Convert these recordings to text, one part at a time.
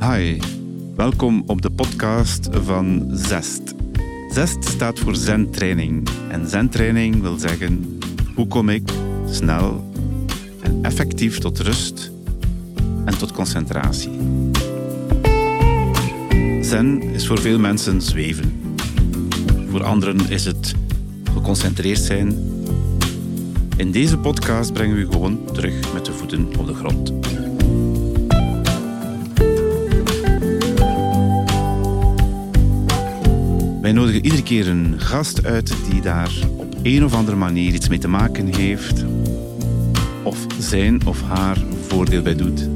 Hi, welkom op de podcast van Zest. Zest staat voor Zen-training. En Zen-training wil zeggen, hoe kom ik snel en effectief tot rust en tot concentratie. Zen is voor veel mensen zweven. Voor anderen is het geconcentreerd zijn. In deze podcast brengen we u gewoon terug met de voeten op de grond. Wij nodigen iedere keer een gast uit die daar op een of andere manier iets mee te maken heeft, of zijn of haar voordeel bij doet.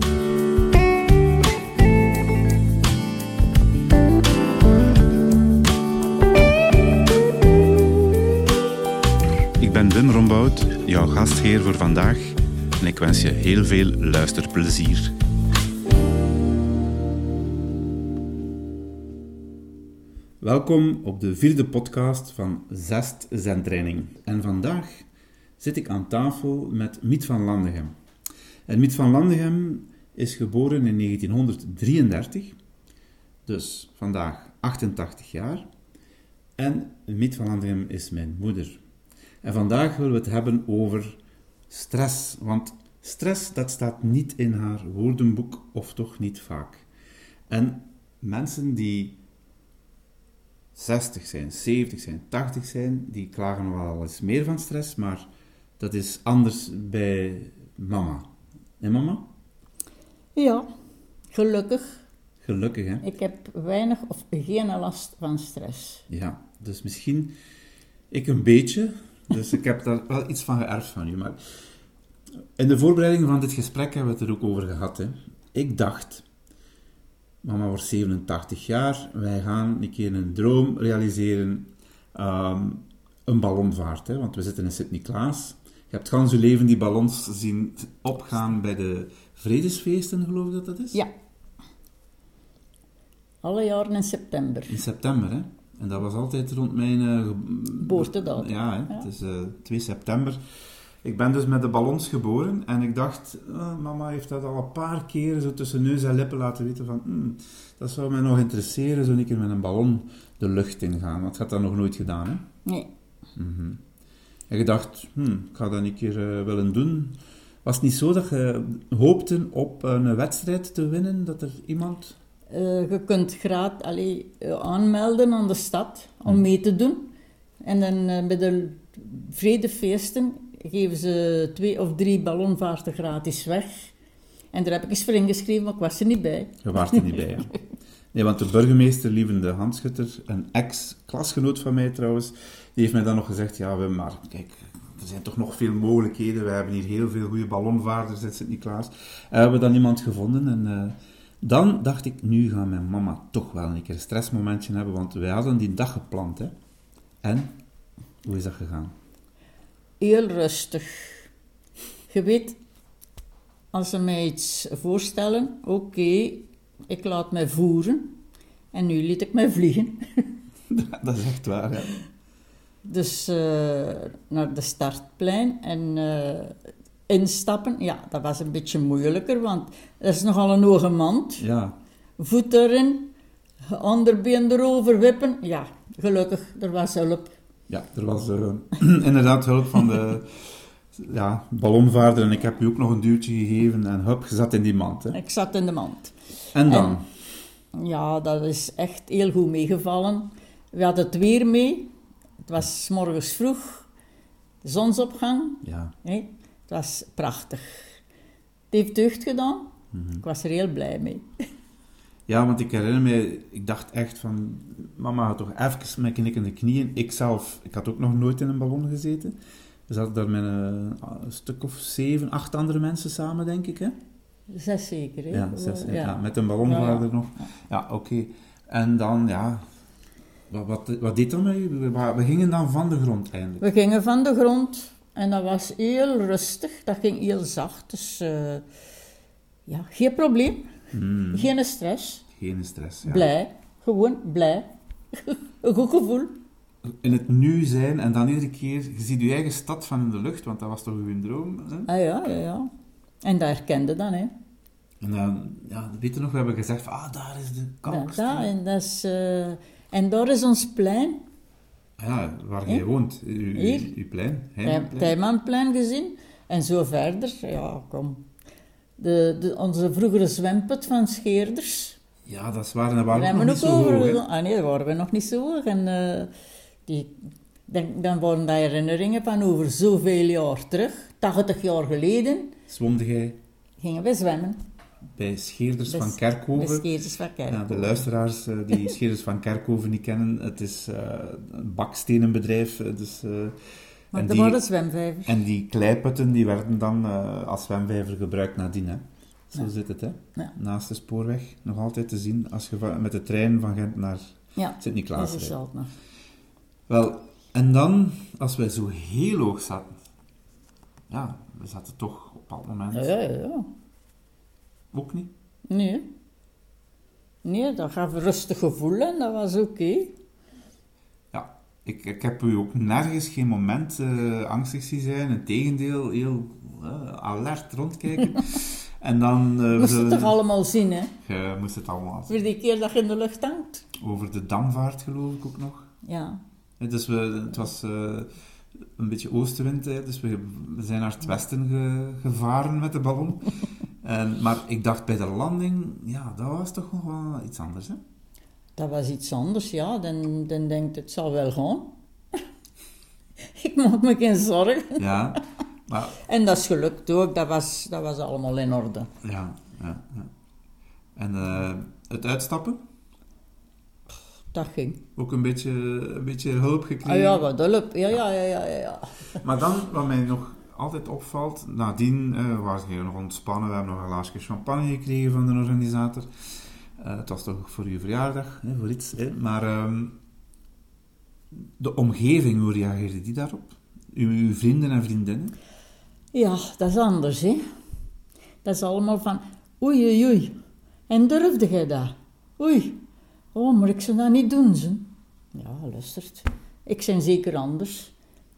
Jouw gastheer voor vandaag, en ik wens je heel veel luisterplezier. Welkom op de vierde podcast van Zest Zentraining. En vandaag zit ik aan tafel met Miet van Landegem. En Miet van Landegem is geboren in 1933, dus vandaag 88 jaar. En Miet van Landegem is mijn moeder. En vandaag willen we het hebben over stress, want stress dat staat niet in haar woordenboek, of toch niet vaak. En mensen die 60 zijn, 70 zijn, 80 zijn, die klagen wel eens meer van stress, maar dat is anders bij mama. En mama? Ja, gelukkig. Gelukkig, hè? Ik heb weinig of geen last van stress. Ja, dus misschien ik een beetje, dus ik heb daar wel iets van geërfd van u. Maar in de voorbereiding van dit gesprek hebben we het er ook over gehad. Hè. Ik dacht, mama wordt 87 jaar, wij gaan een keer een droom realiseren, ehm, een ballonvaart. Hè, want we zitten in Sint-Niklaas. Je hebt gans je leven die ballons zien opgaan bij de vredesfeesten, geloof ik dat dat is? Ja. Alle jaren in september. In september, hè. En dat was altijd rond mijn... eh, Geboortedatum. Ja, hè. Ja. het is eh, 2 september. Ik ben dus met de ballons geboren en ik dacht, ah, mama heeft dat al een paar keer zo tussen neus en lippen laten weten van, "Hmm, dat zou mij nog interesseren, zo een keer met een ballon de lucht in gaan. Want je had dat nog nooit gedaan, hè? Nee. En je dacht, hmm, ik ga dat een keer eh, willen doen. Was het niet zo dat je hoopte op een wedstrijd te winnen, dat er iemand... Eh, je kunt graag allee, eh, aanmelden aan de stad om mee te doen. En dan eh, bij de vredefeesten geven ze twee of drie ballonvaarten gratis weg. En daar heb ik eens voor ingeschreven, maar ik was er niet bij. Je waart er niet bij, hè? Nee, want de burgemeester, Lievende Handschutter, een ex-klasgenoot van mij trouwens, die heeft mij dan nog gezegd, ja Wim, maar kijk, er zijn toch nog veel mogelijkheden. We hebben hier heel veel goede ballonvaarders in Sint-Niklaas. En we hebben dan iemand gevonden en dan dacht ik, nu gaat mijn mama toch wel een keer een stressmomentje hebben, want wij hadden die dag gepland, hè. En, hoe is dat gegaan? Heel rustig. Je weet, als ze mij iets voorstellen, oké, ik laat mij voeren. En nu liet ik mij vliegen. dat is echt waar, hè. Dus eh, naar de startplein en eh, instappen, ja, dat was een beetje moeilijker, want dat is nogal een hoge mand. Ja, Voet erin, onderbeen erover wippen. Ja, gelukkig, er was hulp. Ja, er was eh, inderdaad hulp van de ja, ballonvaarder en ik heb u ook nog een duwtje gegeven en hup, je zat in die mand. Hè. Ik zat in de mand. En dan? Ja, dat is echt heel goed meegevallen. We hadden het weer mee. Het was 's morgens vroeg, zonsopgang. Ja, hè. Het was prachtig. Het heeft deugd gedaan. Ik was er heel blij mee. ja, want ik herinner me, ik dacht echt van, mama had toch even met knikkende knieën. Ik zelf, ik had ook nog nooit in een ballon gezeten. We zaten daar met een, een stuk of zeven, acht andere mensen samen, denk ik, hè? Zes zeker, hè? Ja, zes, ja. Ja. met een ballonvaarder Ja, ja. nog. Ja, oké. En dan, ja, wat, wat, wat deed dat met u? We, we gingen dan van de grond eindelijk. We gingen van de grond en dat was heel rustig. Dat ging heel zacht. Dus eh, ja, geen probleem. Hmm, Geen stress. geen stress, ja. Blij. Gewoon blij. Een goed gevoel. in het nu zijn en dan iedere keer, je ziet je eigen stad van in de lucht, want dat was toch uw droom? Hè? Ah ja, ja, ja. En dat herkende dan, hè. En dan, ja, weet je nog, we hebben gezegd van, ah, daar is de Ja, kalkst. dat, en, dat is, eh, en daar is ons plein, Ja, waar jij woont. U, Hier? uw plein. Tijmanplein gezien. En zo verder, ja, kom. De, de, onze vroegere zwemput van Scheerders. Ja, dat is waar. En dat Daar waren we nog niet zo over. hoog, ah nee, daar waren we nog niet zo hoog. En eh, die, dan, dan waren dat herinneringen van over zoveel jaar terug. 80 jaar geleden Zwomde jij gingen we zwemmen. Bij Scheerders van Kerkhoven. Scheerders van Kerkhoven. Ja, de luisteraars eh, die Scheerders van Kerkhoven niet kennen, het is eh, een bakstenenbedrijf. eh, Dus, Maar en, die, waren zwemvijvers. en die kleiputten die werden dan als zwemvijver gebruikt nadien. Hè. Zo Ja. zit het, hè. Ja. Naast de spoorweg, nog altijd te zien als je met de trein van Gent naar Ja, Sint-Niklaas rijdt. nog. Wel, en dan, als wij zo heel hoog zaten, ja, we zaten toch op dat moment Ja, ja, ja. Ook niet. Nee. Nee, dat gaf een rustig gevoel en dat was oké. Ja, ik, ik heb u ook nergens geen moment eh, angstig zien zijn. Integendeel, heel eh, alert rondkijken. en dan... eh, Moest het toch allemaal zien, hè? Je moest het allemaal zien. Voor die keer dat je in de lucht hangt. Over de Damvaart geloof ik ook nog. Ja. Dus we, het was een beetje oostenwind, hè, dus we, we zijn naar het westen ge- gevaren met de ballon. En, maar ik dacht bij de landing, ja, dat was toch nog wel iets anders, hè? Dat was iets anders, ja. Dan, dan denkt het zal wel gaan. ik maak me geen zorgen. Ja, maar En dat is gelukt ook. Dat was, dat was allemaal in orde. ja, ja, ja. En eh, het uitstappen, Dat ging. ook een beetje, een beetje hulp gekregen. Ah ja, wat hulp. Ja, ja, ja, ja, ja, ja. Maar dan, wat mij nog altijd opvalt, nadien eh was je nog ontspannen, we hebben nog een glaasje champagne gekregen van de organisator. Eh, het was toch voor uw verjaardag, hè, voor iets. Hè? Maar ehm, de omgeving, hoe reageerde die daarop? Uw, vrienden en vriendinnen? Ja, dat is anders, hè. Dat is allemaal van, oei, oei. En durfde jij dat? Oei. Oh, maar ik zou dat niet doen, ze. Ja, luistert. Ik zijn zeker anders.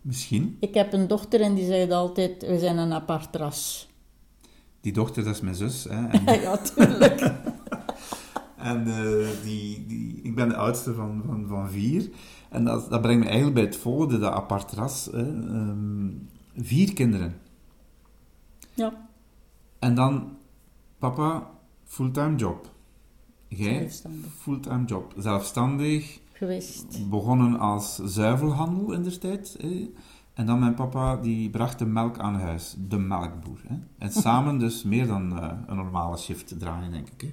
Misschien. Ik heb een dochter en die zegt altijd, we zijn een apart ras. Die dochter, dat is mijn zus. Hè, en ja, tuurlijk. en eh, die, die, ik ben de oudste van, van, van vier. En dat, dat brengt me eigenlijk bij het volgende, dat apart ras. Hè, ehm, vier kinderen. Ja, En dan, papa, fulltime job. Jij, fulltime job. Zelfstandig, geweest. begonnen als zuivelhandel in de tijd. Hè. En dan mijn papa, die bracht de melk aan huis. De melkboer. Hè. En samen dus meer dan eh, een normale shift draaien, denk ik. Hè.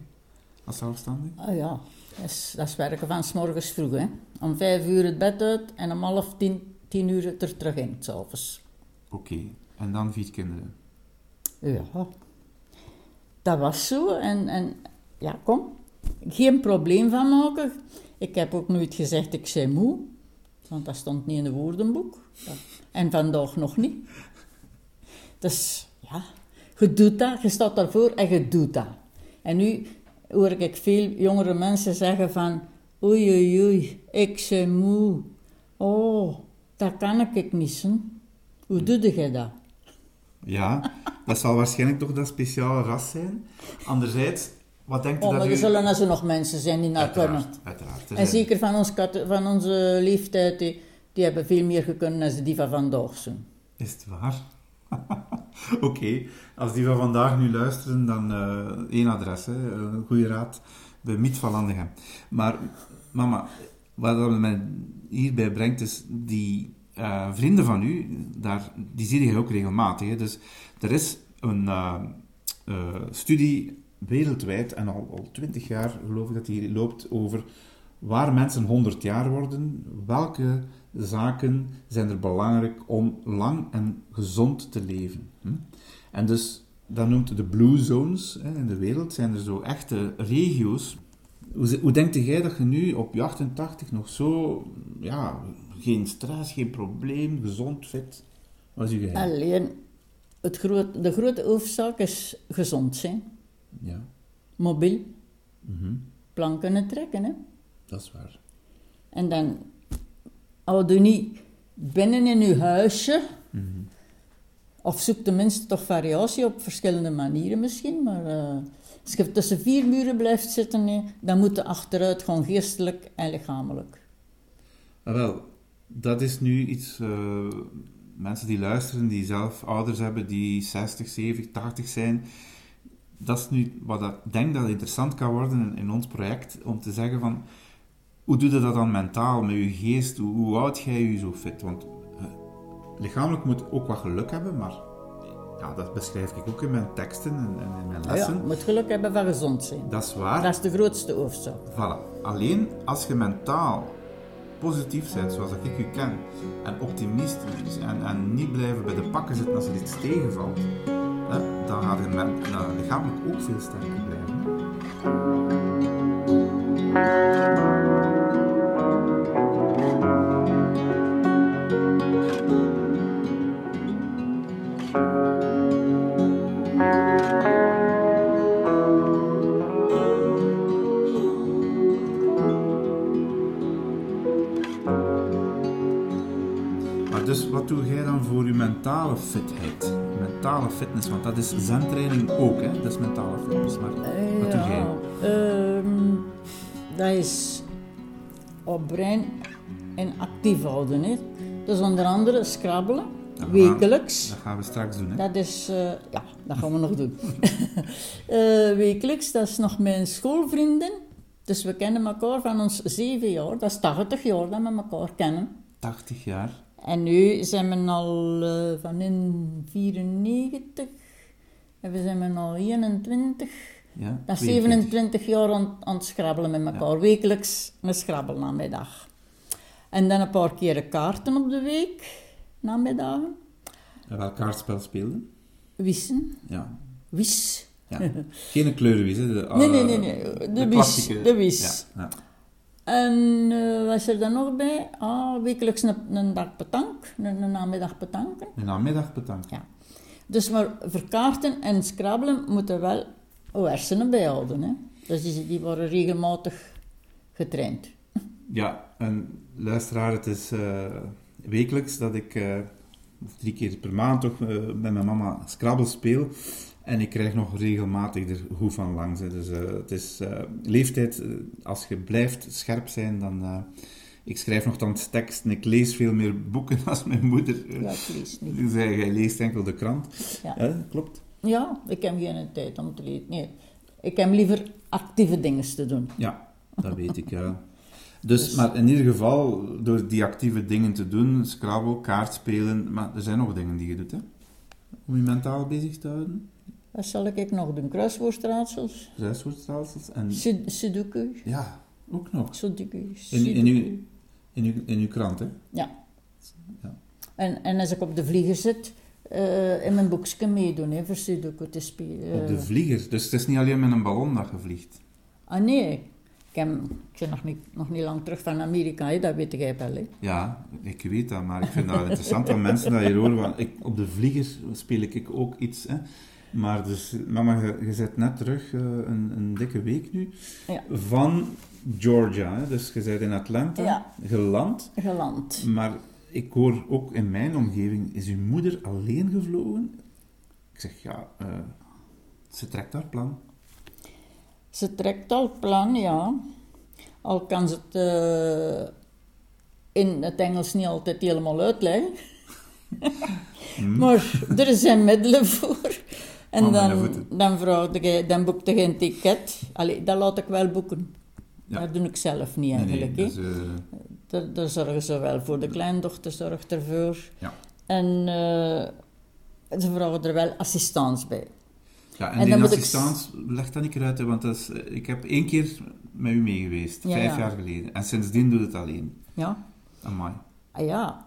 Als zelfstandig. Ah ja, dat is, dat is werken van 's morgens vroeg, hè. Om vijf uur het bed uit en om half tien, tien uur er terug in, s'avonds. Oké. En dan vier kinderen. Ja, dat was zo. En, en ja, kom, geen probleem van maken. Ik heb ook nooit gezegd ik zei moe, want dat stond niet in het woordenboek. En vandaag nog niet. Dus ja, je doet dat, je staat daarvoor en je doet dat. En nu hoor ik veel jongere mensen zeggen van, oei oei oei, ik ben moe. Oh, dat kan ik niet. Hè. Hoe doe je dat? Ja, dat zal waarschijnlijk toch dat speciale ras zijn. Anderzijds, wat denkt u Oh, dat u... er zullen er nog mensen zijn die dat kunnen. Uiteraard. Er En zeker van, ons, kat- van onze leeftijd, die, die hebben veel meer gekund dan die van vandaag zijn. Is het waar? Oké, als die van vandaag nu luisteren, dan eh één adres, hè. een goede raad, bij Miet van Landegem. Maar mama, wat dat mij hierbij brengt, is die eh, vrienden van u, daar, die zie je ook regelmatig. Hè. Dus er is een eh, eh, studie wereldwijd, en al, al 20 jaar geloof ik dat die loopt, over waar mensen 100 jaar worden, welke zaken zijn er belangrijk om lang en gezond te leven. Hm? En dus, dat noemt de blue zones in de wereld, zijn er zo echte regio's. Hoe, hoe denkt jij dat je nu op je 88 nog zo, ja, geen stress, geen probleem, gezond, fit, wat is uw geheim? Alleen, het de grote hoofdzaak is gezond zijn, Ja, mobiel, mhm, plan kunnen trekken. Hè? dat is waar. En dan houd je niet binnen in je huisje, Mhm. Of zoek tenminste toch variatie op verschillende manieren misschien. Maar eh, als je tussen vier muren blijft zitten, nee, dan moet je achteruit gewoon geestelijk en lichamelijk. Ah, wel, dat is nu iets... eh, mensen die luisteren, die zelf ouders hebben die 60, 70, 80 zijn... Dat is nu wat ik denk dat interessant kan worden in, in ons project, om te zeggen van... Hoe doe je dat dan mentaal, met je geest? Hoe, hoe houd jij je zo fit? Want eh, lichamelijk moet ook wat geluk hebben, maar... Ja, dat beschrijf ik ook in mijn teksten en, en in mijn Ah Ja, lessen. je moet geluk hebben van gezond zijn. Dat is waar. Dat is de grootste oorzaak. Voilà. Alleen als je mentaal positief bent, zoals ik u ken, en optimistisch en, en niet blijven bij de pakken zitten als er iets tegenvalt, dan gaat je lichamelijk ook veel sterker blijven. Fitness, want dat is zentraining ook, hè? dat is mentale fitness. Maar wat doe jij? ehm, dat is op brein en actief houden. Hè. Dus onder andere scrabbelen, Dat gaan- wekelijks. Dat gaan we straks doen. Hè? Dat is, eh, ja, dat gaan we nog doen. Eh, wekelijks, dat is nog mijn schoolvrienden. Dus we kennen elkaar van ons zeven jaar. Dat is 80 jaar dat we elkaar kennen. 80 jaar. En nu zijn we al eh, van in 94 en we zijn we al 21. Ja, Dat is 42. 27 jaar aan, aan het schrabbelen met elkaar. Wekelijks een schrabbelnamiddag. En dan een paar keren kaarten op de week, namiddagen. En welk kaartspel speelden? Wissen, Ja. wis. ja. Geen kleurenwies, hè? De, Nee, nee, eh, nee, nee. De, wis. klassieke- De wis. Ja, ja. En eh was er dan nog bij? Ah, wekelijks een, een dag petank, een, een namiddag petanken. De namiddag bedankt. Ja. Dus maar voor kaarten en scrabbelen moeten wel uw hersenen bijhouden. Hè? Dus die, die worden regelmatig getraind. Ja, en luisteraar, het is eh, wekelijks dat ik, eh, drie keer per maand toch, met mijn mama Scrabble speel. En ik krijg nog regelmatig er goed van langs. hè. Dus eh, het is eh, leeftijd, eh, als je blijft scherp zijn, dan... ik schrijf nogthans tekst en ik lees veel meer boeken als mijn moeder. Ja, ik lees niet. Die zei, jij leest enkel de krant. Ja. Klopt. Ja, ik heb geen tijd om te lezen. Nee, ik heb liever actieve dingen te doen. Ja, dat weet ik, ja. Dus, maar in ieder geval, door die actieve dingen te doen, Scrabble, kaartspelen, maar er zijn nog dingen die je doet, hè? Om je mentaal bezig te houden. Wat zal ik nog doen? Kruiswoordraadsels, Kruiswoordstelsels en... Sud- sudoku, Ja, ook nog. sudoku, In, in, uw, in, uw, in uw krant, hè? Ja. Ja. En, en als ik op de vlieger zit, eh, in mijn boekje meedoen, hè, voor sudoku te spelen. Op de Eh, vlieger. Dus het is niet alleen met een ballon dat je vliegt. Ah nee, ik, heb, ik ben nog niet, nog niet lang terug van Amerika, hè, dat weet jij wel. Hè. Ja, ik weet dat, maar ik vind dat interessant dat mensen dat hier horen. Want ik, op de vlieger speel ik ook iets, hè. Maar dus, mama, je, je zit net terug, eh, een, een dikke week nu, Ja. van Georgia. Hè. Dus je bent in Atlanta Ja. geland. Geland. Maar ik hoor ook in mijn omgeving, is uw moeder alleen gevlogen? Ik zeg, ja, eh, ze trekt haar plan. Ze trekt al plan, ja. Al kan ze het eh, in het Engels niet altijd helemaal uitleggen. Maar er zijn middelen voor. En dan, dan, vraagde jij, dan boekte je een ticket. Allee, dat laat ik wel boeken. Ja. Dat doe ik zelf niet eigenlijk. nee, hè. dus, eh, Daar, zorgen ze wel voor. De kleindochter zorgt ervoor. Ja. En eh, ze vragen er wel assistance bij. Ja, en, En die moet ik- leg dat niet uit, want dat is, eh, ik heb één keer met u mee geweest, Ja, vijf ja. jaar geleden. En sindsdien doe het alleen. Ja, Amai. ah ja.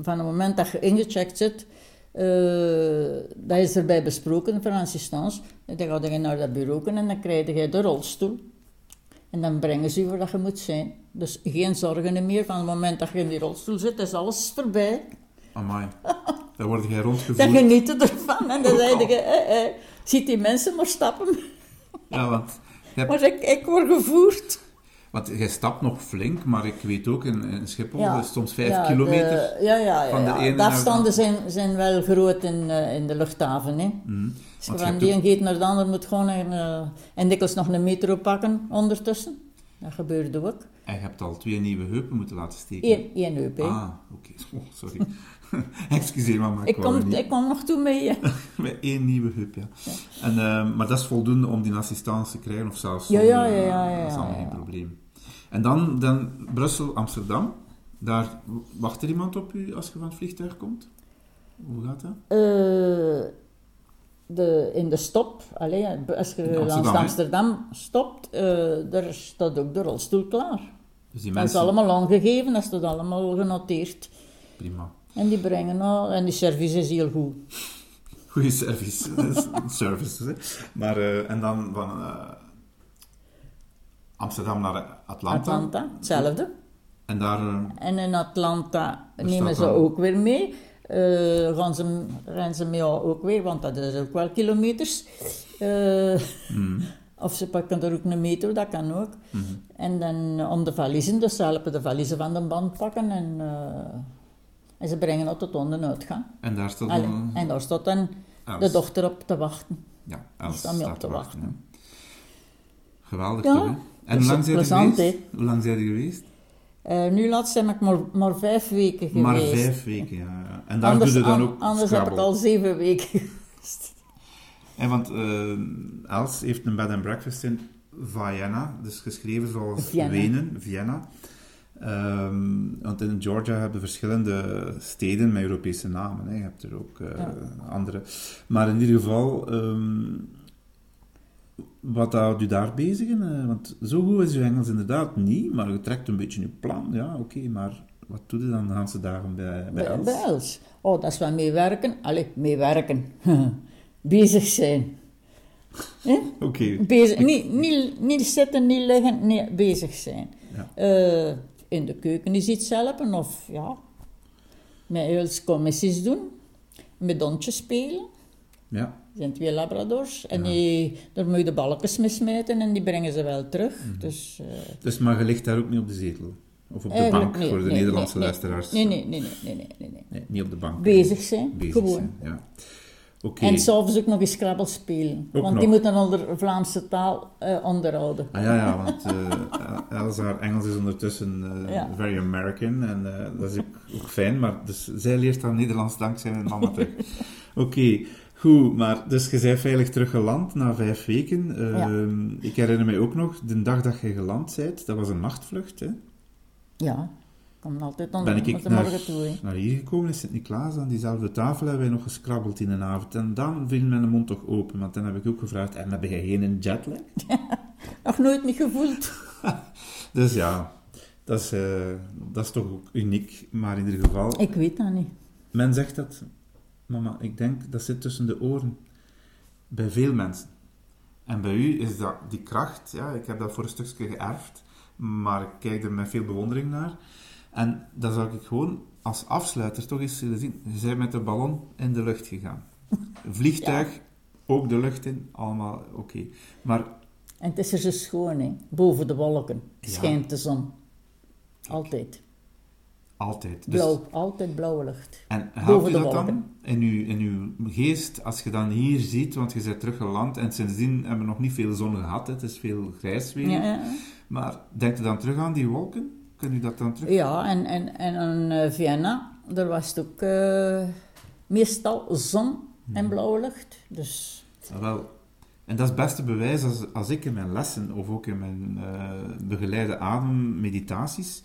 Van het moment dat je ingecheckt zit, eh, dat is erbij besproken assistance. En dan ga je naar dat bureau en dan krijg je de rolstoel. En dan brengen ze je waar dat je moet zijn. Dus geen zorgen meer. Van het moment dat je in die rolstoel zit, is alles voorbij. Amai. Daar word jij Dan rondgevoerd. geniet je ervan. En dan al. je, eh, eh, ziet die mensen maar stappen. Ja, want je hebt, Maar ik, ik word gevoerd. Want jij stapt nog flink, maar ik weet ook in, in Schiphol Ja. soms 5 Ja, kilometer. de- ja, ja, ja. van de ja. ene De naar de afstanden zijn, zijn wel groot in, eh, in de luchthaven. Hè. Mhm. Als je van die een gate naar de ander moet gewoon en, eh, en dikwijls nog een metro pakken ondertussen. Dat gebeurde ook. En je hebt al twee nieuwe heupen moeten laten steken. Eén, één heup, hè. Ah, oké. Oh, sorry. Excuseer, maar, maar ik, er kom, niet- ik kom nog toe mee. hè. Met één nieuwe heup, ja. En, eh, maar dat is voldoende om die assistance te krijgen, of zelfs Ja, zonder, ja, ja, ja, ja, dat is allemaal ja, geen ja. probleem. En dan, dan Brussel, Amsterdam. Daar wacht er iemand op u als je van het vliegtuig komt? Hoe gaat dat? Eh, de, in de stop, als je Amsterdam, langs? Amsterdam stopt, eh daar staat ook de rolstoel klaar. Dus die Dat is mensen... allemaal aangegeven, dat staat allemaal genoteerd. Prima. En die brengen al, en die service is heel goed. Goeie service. Is service, hè. Maar, eh, en dan van Amsterdam naar Atlanta. Atlanta, hetzelfde. En daar... eh, En in Atlanta nemen staat ze ook weer mee. Gaan ze, rijden ze mee ook weer, want dat is ook wel kilometers. Mm, of ze pakken er ook een metro, dat kan ook. mhm. En dan om de valiezen, dus ze helpen de valiezen van de band pakken en, en ze brengen het tot onder de uitgang. En daar staat Allee, en daar staat dan de dochter op te wachten. Ja, Els staan mee op staat te te wachten. Geweldig Ja, toch, hè? En hoe lang plezant, geweest? Hoe lang zijn je geweest? Eh, nu laatst ben ik maar, maar vijf weken geweest. Maar vijf weken, ja. En daar anders doe je dan an- ook anders heb ik al zeven weken geweest. En want eh, Els heeft een bed and breakfast in Vienna, dus geschreven zoals Vienna. Wenen, Vienna. Ehm, want in Georgia hebben verschillende steden met Europese namen. Hè. Je hebt er ook eh, Ja. andere. Maar in ieder geval, ehm, wat houdt u daar bezig in? Eh, want zo goed is uw Engels inderdaad niet, maar je trekt een beetje uw plan. Ja, oké, maar wat doe je dan de hele dagen bij, bij Bij, Els? bij Els. Oh, dat is wel meewerken. Allee, meewerken. Bezig zijn. Oké, Bezig. Niet, niet, niet zitten, niet liggen, nee, bezig zijn. Ja. Eh, in de keuken is iets helpen of ja, met Els commissies doen. Met dondjes spelen. ja. Er zijn twee labradors. En Ja. die, daar moet je de balkjes mee smijten en die brengen ze wel terug. Mhm. Dus, eh, Dus, maar je ligt daar ook niet op de zetel? Of op de bank, nee, voor de nee, Nederlandse nee, luisteraars? Nee, nee, nee, nee, nee, nee, nee, nee. Nee, niet op de bank. Bezig zijn, Bezig gewoon. zijn, ja. Oké. En s'avonds ook nog eens Scrabble spelen. Ook want nog. die moeten onder Vlaamse taal eh, onderhouden. Ah ja, ja, want eh Els, haar Engels is ondertussen eh, Ja. very American en eh, dat is ook, ook fijn, maar dus zij leert haar Nederlands dankzij mijn mama terug. Oké, goed, maar dus je bent veilig teruggeland na vijf weken. Ehm, Ik herinner mij ook nog, de dag dat je geland bent, dat was een nachtvlucht, hè? Ja, kom altijd Ben onder ik de naar, morgen toe. naar hier gekomen, is Sint-Niklaas, aan diezelfde tafel hebben wij nog geskrabbeld in een avond. En dan viel mijn mond toch open, want dan heb ik ook gevraagd, en heb jij geen jetlag? Nog nooit niet gevoeld. Dus ja, dat is, eh, dat is toch ook uniek, maar in ieder geval... Ik weet dat niet. Men zegt dat, mama, ik denk dat zit tussen de oren. Bij veel mensen. En bij u is dat die kracht, ja, ik heb dat voor een stukje geërfd, maar ik kijk er met veel bewondering naar. En dat zou ik gewoon als afsluiter toch eens willen zien. Je bent met de ballon in de lucht gegaan. Vliegtuig, ook de lucht in, allemaal oké. Maar En het is er zo schoon, hè. Boven de wolken Ja. schijnt de zon. Altijd. Altijd. Dus- Blauw, altijd blauwe lucht. En helpt Boven u dat dan in uw, in uw geest, als je dan hier ziet, want je bent teruggeland en sindsdien hebben we nog niet veel zon gehad, het is veel grijs weer. Ja, ja. Maar denkt u dan terug aan die wolken? Kun u dat dan terug? ja en, en, en in eh, Vienna, daar was het ook eh, meestal zon en blauwe lucht. Dus Ah, wel. En dat is het beste bewijs als, als ik in mijn lessen of ook in mijn eh, begeleide ademmeditaties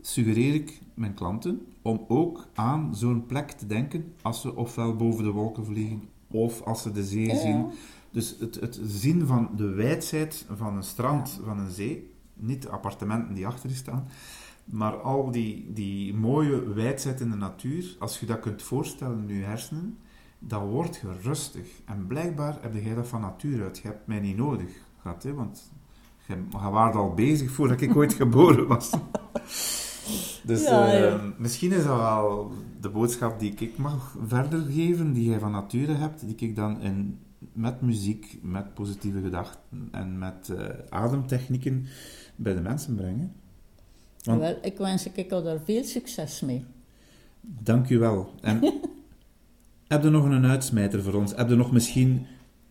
suggereer ik mijn klanten om ook aan zo'n plek te denken als ze ofwel boven de wolken vliegen of als ze de zee Ja, zien. Dus het, het zien van de wijdheid van een strand, van een zee, niet de appartementen die achter je staan, maar al die, die mooie wijdheid in de natuur, als je dat kunt voorstellen in je hersenen, dan word je rustig. En blijkbaar heb jij dat van nature uit. Je hebt mij niet nodig gehad, hè, want je, je al bezig voordat ik ooit geboren was. Dus Ja, eh, ja. misschien is dat wel de boodschap die ik mag verder geven, die jij van nature hebt, die ik dan in met muziek, met positieve gedachten en met uh, ademtechnieken bij de mensen brengen. Want, wel, ik wens ik daar veel succes mee. Dank u wel. En heb je nog een uitsmijter voor ons? Heb je nog misschien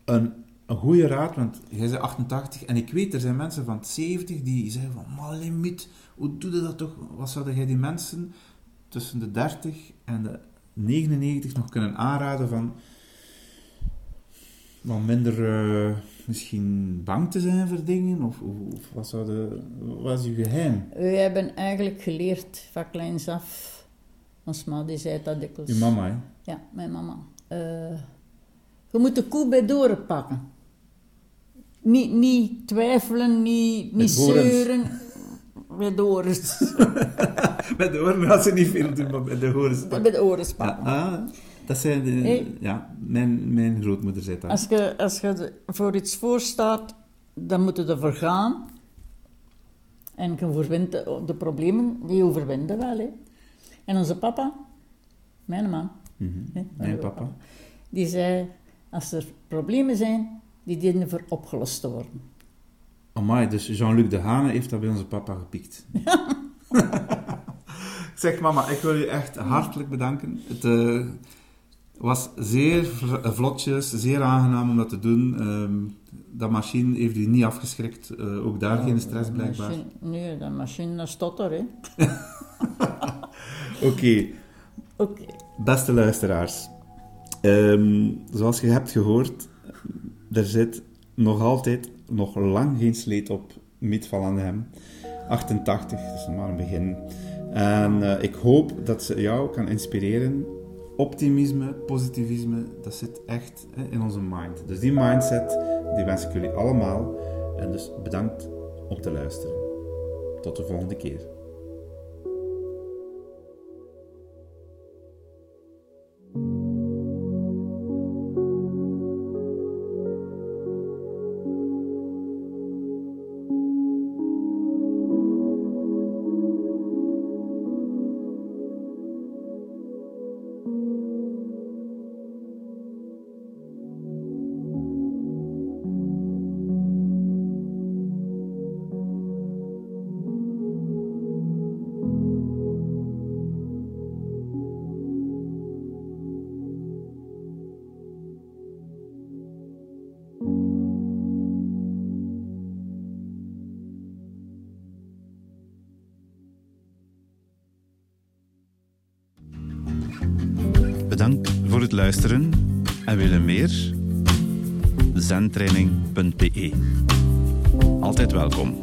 een, een goede raad? Want jij bent 88 en ik weet, er zijn mensen van 70 die zeggen van, maar limiet, hoe doe je dat toch? Wat zouden jij die mensen tussen de 30 en de 99 nog kunnen aanraden van wat minder uh, misschien bang te zijn voor dingen? Of, of, wat, zou de, wat is uw geheim? We hebben eigenlijk geleerd van kleins af. Ons ma die zei dat dikwijls. Uw mama, hè? Ja, mijn mama. Uh, je moet de koe bij doren pakken. Niet, niet twijfelen, niet, niet zeuren. Bij de horens. bij de oren had ze niet veel doen, maar bij de horens pakken. Bij de horens pakken. Ah, dat zijn de, ja, mijn, mijn grootmoeder zei dat. Als je, als je voor iets voorstaat, dan moet je ervoor gaan. En je overwint de, problemen, die overwinnen wel. Hè. En onze papa, mijn man, mm mijn papa, die zei, als er problemen zijn, die dienen voor opgelost te worden. Amai, dus Jean-Luc de Hane heeft dat bij onze papa gepikt. zeg mama, ik wil je echt hartelijk bedanken. Het uh, was zeer vlotjes, zeer aangenaam om dat te doen. Um, dat machine heeft u niet afgeschrikt, uh, ook daar geen stress blijkbaar. Machine, nee, dat machine stond er, hè. Oké. Oké. Beste luisteraars, um, zoals je hebt gehoord, er zit nog altijd nog lang geen sleet op Miet van hem. 88, dat is maar een begin. En uh, ik hoop dat ze jou kan inspireren. Optimisme, positivisme, dat zit echt hè, in onze mind. Dus die mindset, die wens ik jullie allemaal. En dus bedankt om te luisteren. Tot de volgende keer. Luisteren en willen meer? Zentraining.be Altijd welkom.